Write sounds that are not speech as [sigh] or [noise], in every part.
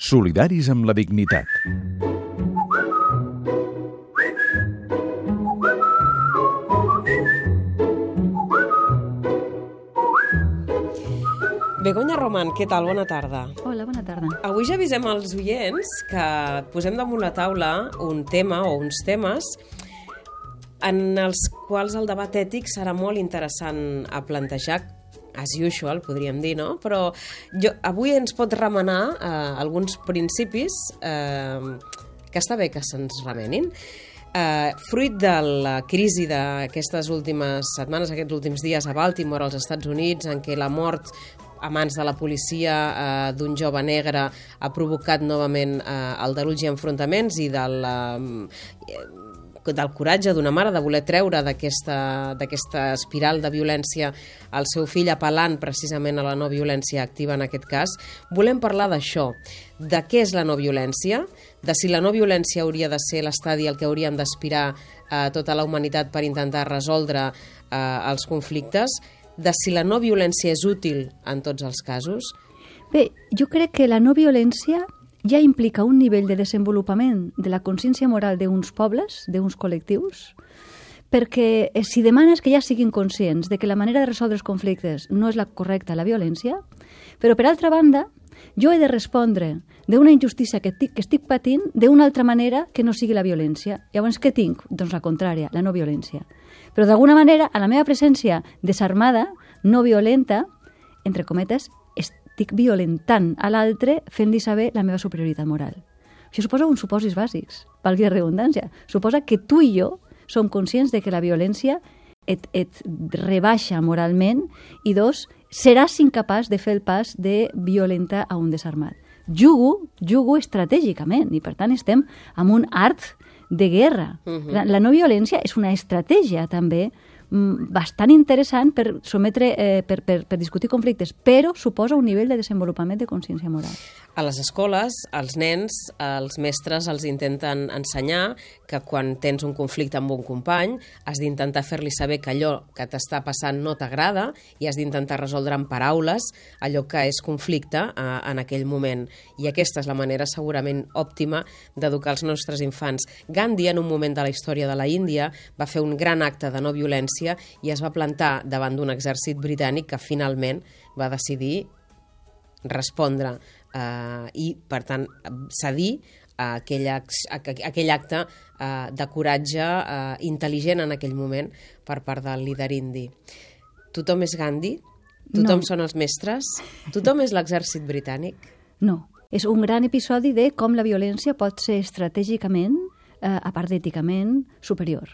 Solidaris amb la dignitat. Begoña Roman, què tal? Bona tarda. Hola, bona tarda. Avui ja avisem als oients que posem damunt la taula un tema o uns temes en els quals el debat ètic serà molt interessant a plantejar, as usual, podríem dir, no? Però jo, avui ens pot remenar eh, alguns principis eh, que està bé que se'ns remenin. Uh, fruit de la crisi d'aquestes últimes setmanes, aquests últims dies a Baltimore, als Estats Units, en què la mort a mans de la policia eh, d'un jove negre ha provocat novament eh, aldarulls i enfrontaments i del, eh, del coratge d'una mare de voler treure d'aquesta espiral de violència al seu fill apel·lant precisament a la no violència activa en aquest cas. Volem parlar d'això, de què és la no violència, de si la no violència hauria de ser l'estadi al que hauríem d'aspirar a eh, tota la humanitat per intentar resoldre eh, els conflictes, de si la no violència és útil en tots els casos? Bé, jo crec que la no violència ja implica un nivell de desenvolupament de la consciència moral d'uns pobles, d'uns col·lectius, perquè eh, si demanes que ja siguin conscients de que la manera de resoldre els conflictes no és la correcta, la violència, però per altra banda, jo he de respondre d'una injustícia que, tic, que estic patint d'una altra manera que no sigui la violència. Llavors, què tinc? Doncs la contrària, la no violència. Però d'alguna manera, a la meva presència desarmada, no violenta, entre cometes, estic violentant a l'altre fent-li saber la meva superioritat moral. Això suposa uns supòsits bàsics, valgui la redundància. Suposa que tu i jo som conscients de que la violència et, et rebaixa moralment i dos, seràs incapaç de fer el pas de violentar a un desarmat. Jugo, jugo estratègicament i per tant estem amb un art de guerra. Uh -huh. la, la no violència és una estratègia també bastant interessant per sometre, eh, per, per, per discutir conflictes, però suposa un nivell de desenvolupament de consciència moral. A les escoles, els nens, els mestres els intenten ensenyar que quan tens un conflicte amb un company has d'intentar fer-li saber que allò que t'està passant no t'agrada i has d'intentar resoldre en paraules allò que és conflicte eh, en aquell moment. I aquesta és la manera segurament òptima d'educar els nostres infants. Gandhi, en un moment de la història de la Índia, va fer un gran acte de no violència i es va plantar davant d'un exèrcit britànic que finalment va decidir respondre eh, i, per tant, cedir a aquell, a aquell acte eh, de coratge eh, intel·ligent en aquell moment per part del líder indi. Tothom és Gandhi? Tothom no. són els mestres? Tothom és l'exèrcit britànic? No. És un gran episodi de com la violència pot ser estratègicament, eh, a part d'èticament, superior.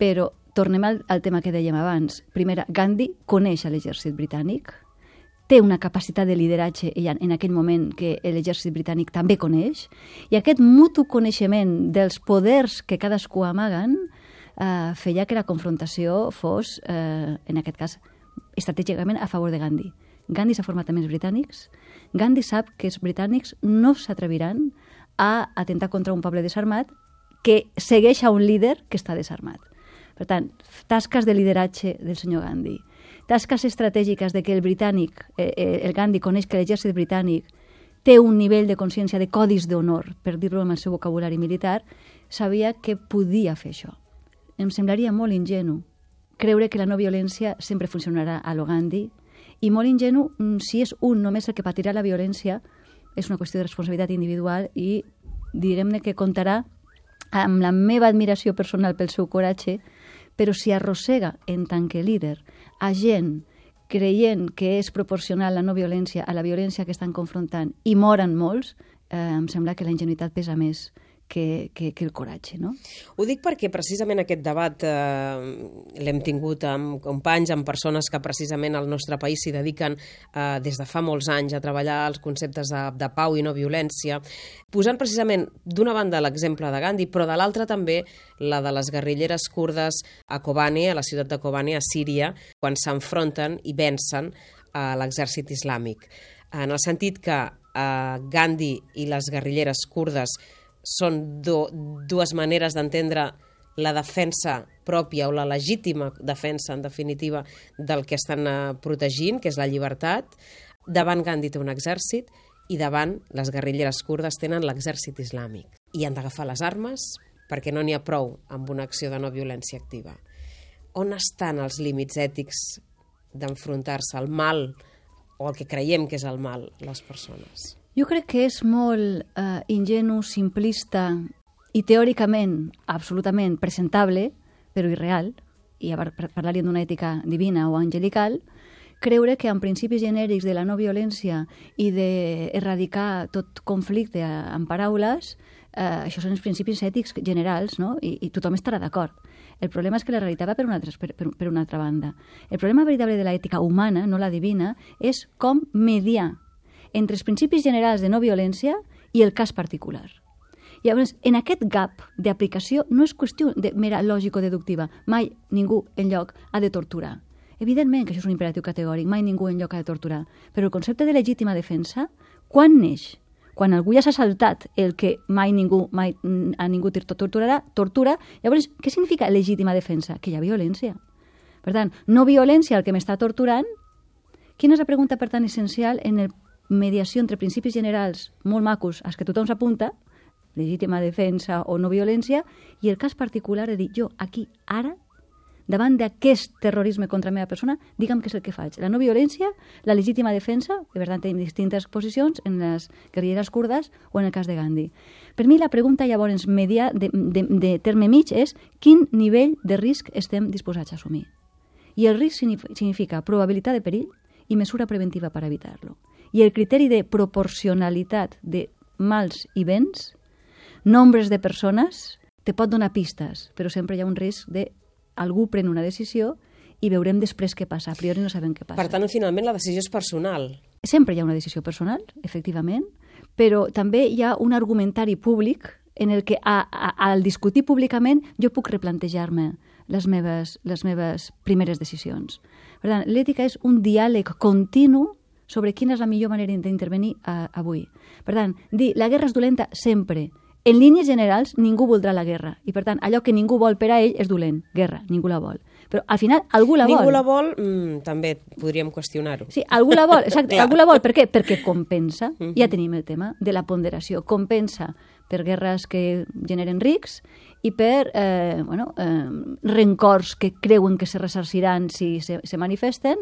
Però tornem al, al tema que dèiem abans. Primera, Gandhi coneix l'exèrcit britànic, té una capacitat de lideratge en aquell moment que l'exèrcit britànic també coneix, i aquest mutu coneixement dels poders que cadascú amaguen eh, feia que la confrontació fos, eh, en aquest cas, estratègicament a favor de Gandhi. Gandhi s'ha format amb els britànics, Gandhi sap que els britànics no s'atreviran a atentar contra un poble desarmat que segueix a un líder que està desarmat. Per tant, tasques de lideratge del senyor Gandhi, tasques estratègiques de que el britànic, eh, eh, el Gandhi, coneix que l'exèrcit britànic té un nivell de consciència de codis d'honor, per dir-ho amb el seu vocabulari militar, sabia que podia fer això. Em semblaria molt ingenu creure que la no violència sempre funcionarà a lo Gandhi i molt ingenu mm, si és un només el que patirà la violència, és una qüestió de responsabilitat individual i direm-ne que comptarà amb la meva admiració personal pel seu coratge, però si arrossega en tant que líder a gent creient que és proporcional la no violència a la violència que estan confrontant i moren molts, eh, em sembla que la ingenuïtat pesa més que, que, que el coratge. No? Ho dic perquè precisament aquest debat eh, l'hem tingut amb companys, amb persones que precisament al nostre país s'hi dediquen eh, des de fa molts anys a treballar els conceptes de, de pau i no violència, posant precisament d'una banda l'exemple de Gandhi, però de l'altra també la de les guerrilleres kurdes a Kobani, a la ciutat de Kobani, a Síria, quan s'enfronten i vencen a l'exèrcit islàmic. En el sentit que eh, Gandhi i les guerrilleres kurdes són do, dues maneres d'entendre la defensa pròpia o la legítima defensa, en definitiva, del que estan eh, protegint, que és la llibertat. Davant Gandhi té un exèrcit i davant les guerrilleres kurdes tenen l'exèrcit islàmic i han d'agafar les armes perquè no n'hi ha prou amb una acció de no violència activa. On estan els límits ètics d'enfrontar-se al mal o el que creiem que és el mal, les persones? Jo crec que és molt eh, ingenu, simplista i teòricament absolutament presentable, però irreal, i parlaríem d'una ètica divina o angelical, creure que amb principis genèrics de la no violència i d'erradicar tot conflicte amb paraules, eh, això són els principis ètics generals, no? I, i tothom estarà d'acord. El problema és que la realitat va per una, altra, per, per, per una altra banda. El problema veritable de l'ètica humana, no la divina, és com mediar entre els principis generals de no violència i el cas particular. Llavors, en aquest gap d'aplicació no és qüestió de mera lògico-deductiva. Mai ningú en lloc ha de torturar. Evidentment que això és un imperatiu categòric, mai ningú en lloc ha de torturar. Però el concepte de legítima defensa, quan neix? Quan algú ja s'ha saltat el que mai ningú, mai a ningú torturarà, tortura, llavors, què significa legítima defensa? Que hi ha violència. Per tant, no violència el que m'està torturant. Quina és la pregunta, per tant, essencial en el mediació entre principis generals molt macos als que tothom s'apunta, legítima defensa o no violència, i el cas particular de dir, jo aquí, ara, davant d'aquest terrorisme contra la meva persona, digue'm què és el que faig. La no violència, la legítima defensa, de veritat tenim distintes posicions en les guerrilleres kurdes o en el cas de Gandhi. Per mi la pregunta llavors media de, de, de terme mig és quin nivell de risc estem disposats a assumir. I el risc significa probabilitat de perill i mesura preventiva per evitar-lo. I el criteri de proporcionalitat de mals i béns, nombres de persones, te pot donar pistes, però sempre hi ha un risc de algú pren una decisió i veurem després què passa. A priori no sabem què passa. Per tant, finalment la decisió és personal. Sempre hi ha una decisió personal, efectivament, però també hi ha un argumentari públic en el que a, a, al discutir públicament jo puc replantejar-me les meves, les meves primeres decisions. Per tant, l'ètica és un diàleg continu sobre quina és la millor manera d'intervenir avui. Per tant, dir la guerra és dolenta sempre en línies generals, ningú voldrà la guerra. I, per tant, allò que ningú vol per a ell és dolent. Guerra, ningú la vol. Però, al final, algú la vol. Ningú la vol, mm, també podríem qüestionar-ho. Sí, algú la vol, exacte, algú la vol. Per què? Perquè compensa, [laughs] uh -huh. ja tenim el tema de la ponderació, compensa per guerres que generen rics i per eh, bueno, eh, rencors que creuen que se ressarciran si se, se manifesten,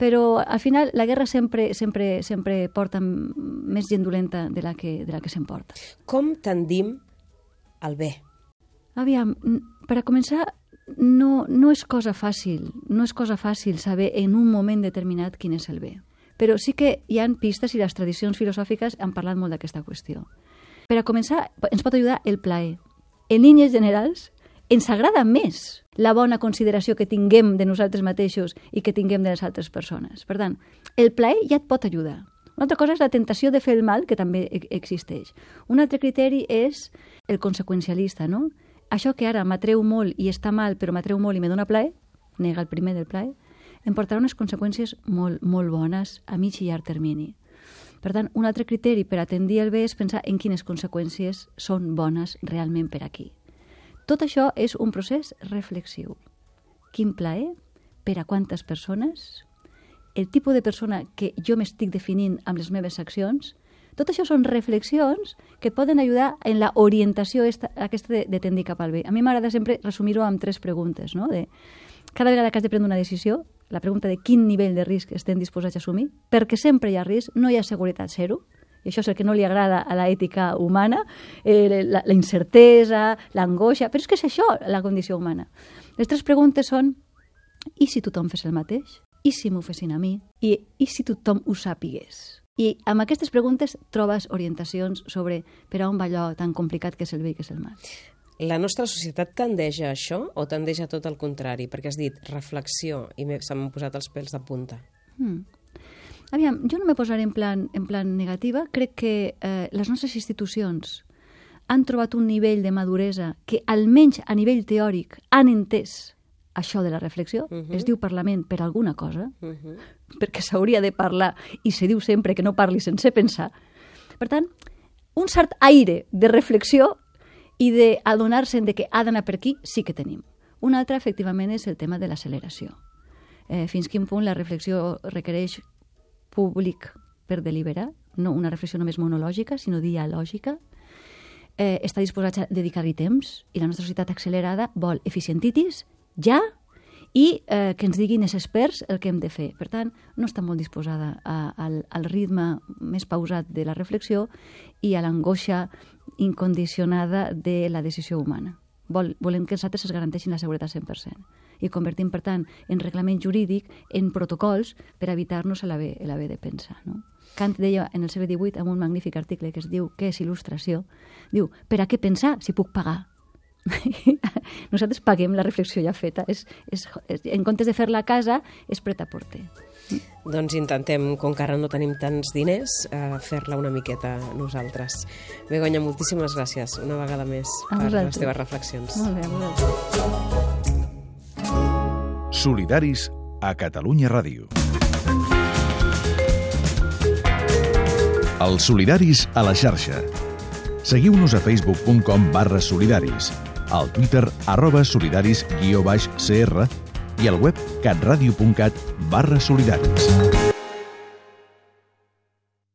però al final la guerra sempre, sempre, sempre porta més gent dolenta de la que, de la que s'emporta. Com tendim al bé? Aviam, per a començar, no, no és cosa fàcil, no és cosa fàcil saber en un moment determinat quin és el bé. Però sí que hi han pistes i les tradicions filosòfiques han parlat molt d'aquesta qüestió. Per a començar, ens pot ajudar el plaer. En línies generals, ens agrada més la bona consideració que tinguem de nosaltres mateixos i que tinguem de les altres persones. Per tant, el plaer ja et pot ajudar. Una altra cosa és la tentació de fer el mal, que també e-, existeix. Un altre criteri és el conseqüencialista, no? Això que ara m'atreu molt i està mal, però m'atreu molt i me dona plaer, nega el primer del plaer, em portarà unes conseqüències molt, molt bones a mig i llarg termini. Per tant, un altre criteri per atendir el bé és pensar en quines conseqüències són bones realment per aquí. Tot això és un procés reflexiu. Quin plaer? Per a quantes persones? El tipus de persona que jo m'estic definint amb les meves accions? Tot això són reflexions que et poden ajudar en la orientació esta, aquesta de, de tendir cap al bé. A mi m'agrada sempre resumir-ho amb tres preguntes. No? De, cada vegada que has de prendre una decisió, la pregunta de quin nivell de risc estem disposats a assumir, perquè sempre hi ha risc, no hi ha seguretat zero, i això és el que no li agrada a l'ètica humana, eh, la, la incertesa, l'angoixa, però és que és això la condició humana. Les tres preguntes són, i si tothom fes el mateix? I si m'ho fessin a mi? I, I si tothom ho sàpigués? I amb aquestes preguntes trobes orientacions sobre per a on va allò tan complicat que és el bé i que és el mal. La nostra societat tendeix a això o tendeix a tot el contrari? Perquè has dit reflexió i se m'han posat els pèls de punta. Hmm. Aviam, jo no me posaré en plan, en plan negativa. Crec que eh, les nostres institucions han trobat un nivell de maduresa que, almenys a nivell teòric, han entès això de la reflexió. Uh -huh. Es diu Parlament per alguna cosa, uh -huh. perquè s'hauria de parlar i se diu sempre que no parli sense pensar. Per tant, un cert aire de reflexió i d'adonar-se'n de que ha d'anar per aquí sí que tenim. Un altre, efectivament, és el tema de l'acceleració. Eh, fins quin punt la reflexió requereix públic per deliberar no una reflexió només monològica, sinó dialògica, eh, està disposat a dedicar-hi temps i la nostra societat accelerada vol eficientitis, ja, i eh, que ens diguin els experts el que hem de fer. Per tant, no està molt disposada a, al, al ritme més pausat de la reflexió i a l'angoixa incondicionada de la decisió humana. Vol, volem que els altres es garanteixin la seguretat 100% i convertim, per tant, en reglament jurídic, en protocols per evitar-nos l'haver de pensar. No? Kant deia en el segle XVIII, en un magnífic article que es diu Què és il·lustració? Diu, per a què pensar si puc pagar? [laughs] Nosaltres paguem la reflexió ja feta. És, és, és, en comptes de fer-la a casa, és pret a porter. Doncs intentem, com que ara no tenim tants diners, eh, fer-la una miqueta nosaltres. Begoña, moltíssimes gràcies una vegada més A per vosaltres. les teves reflexions. Molt bé, a vosaltres. Solidaris a Catalunya Ràdio. Els solidaris a la xarxa. Seguiu-nos a facebook.com barra solidaris, al twitter arroba solidaris guió baix CR i al web catradio.cat barra solidaris.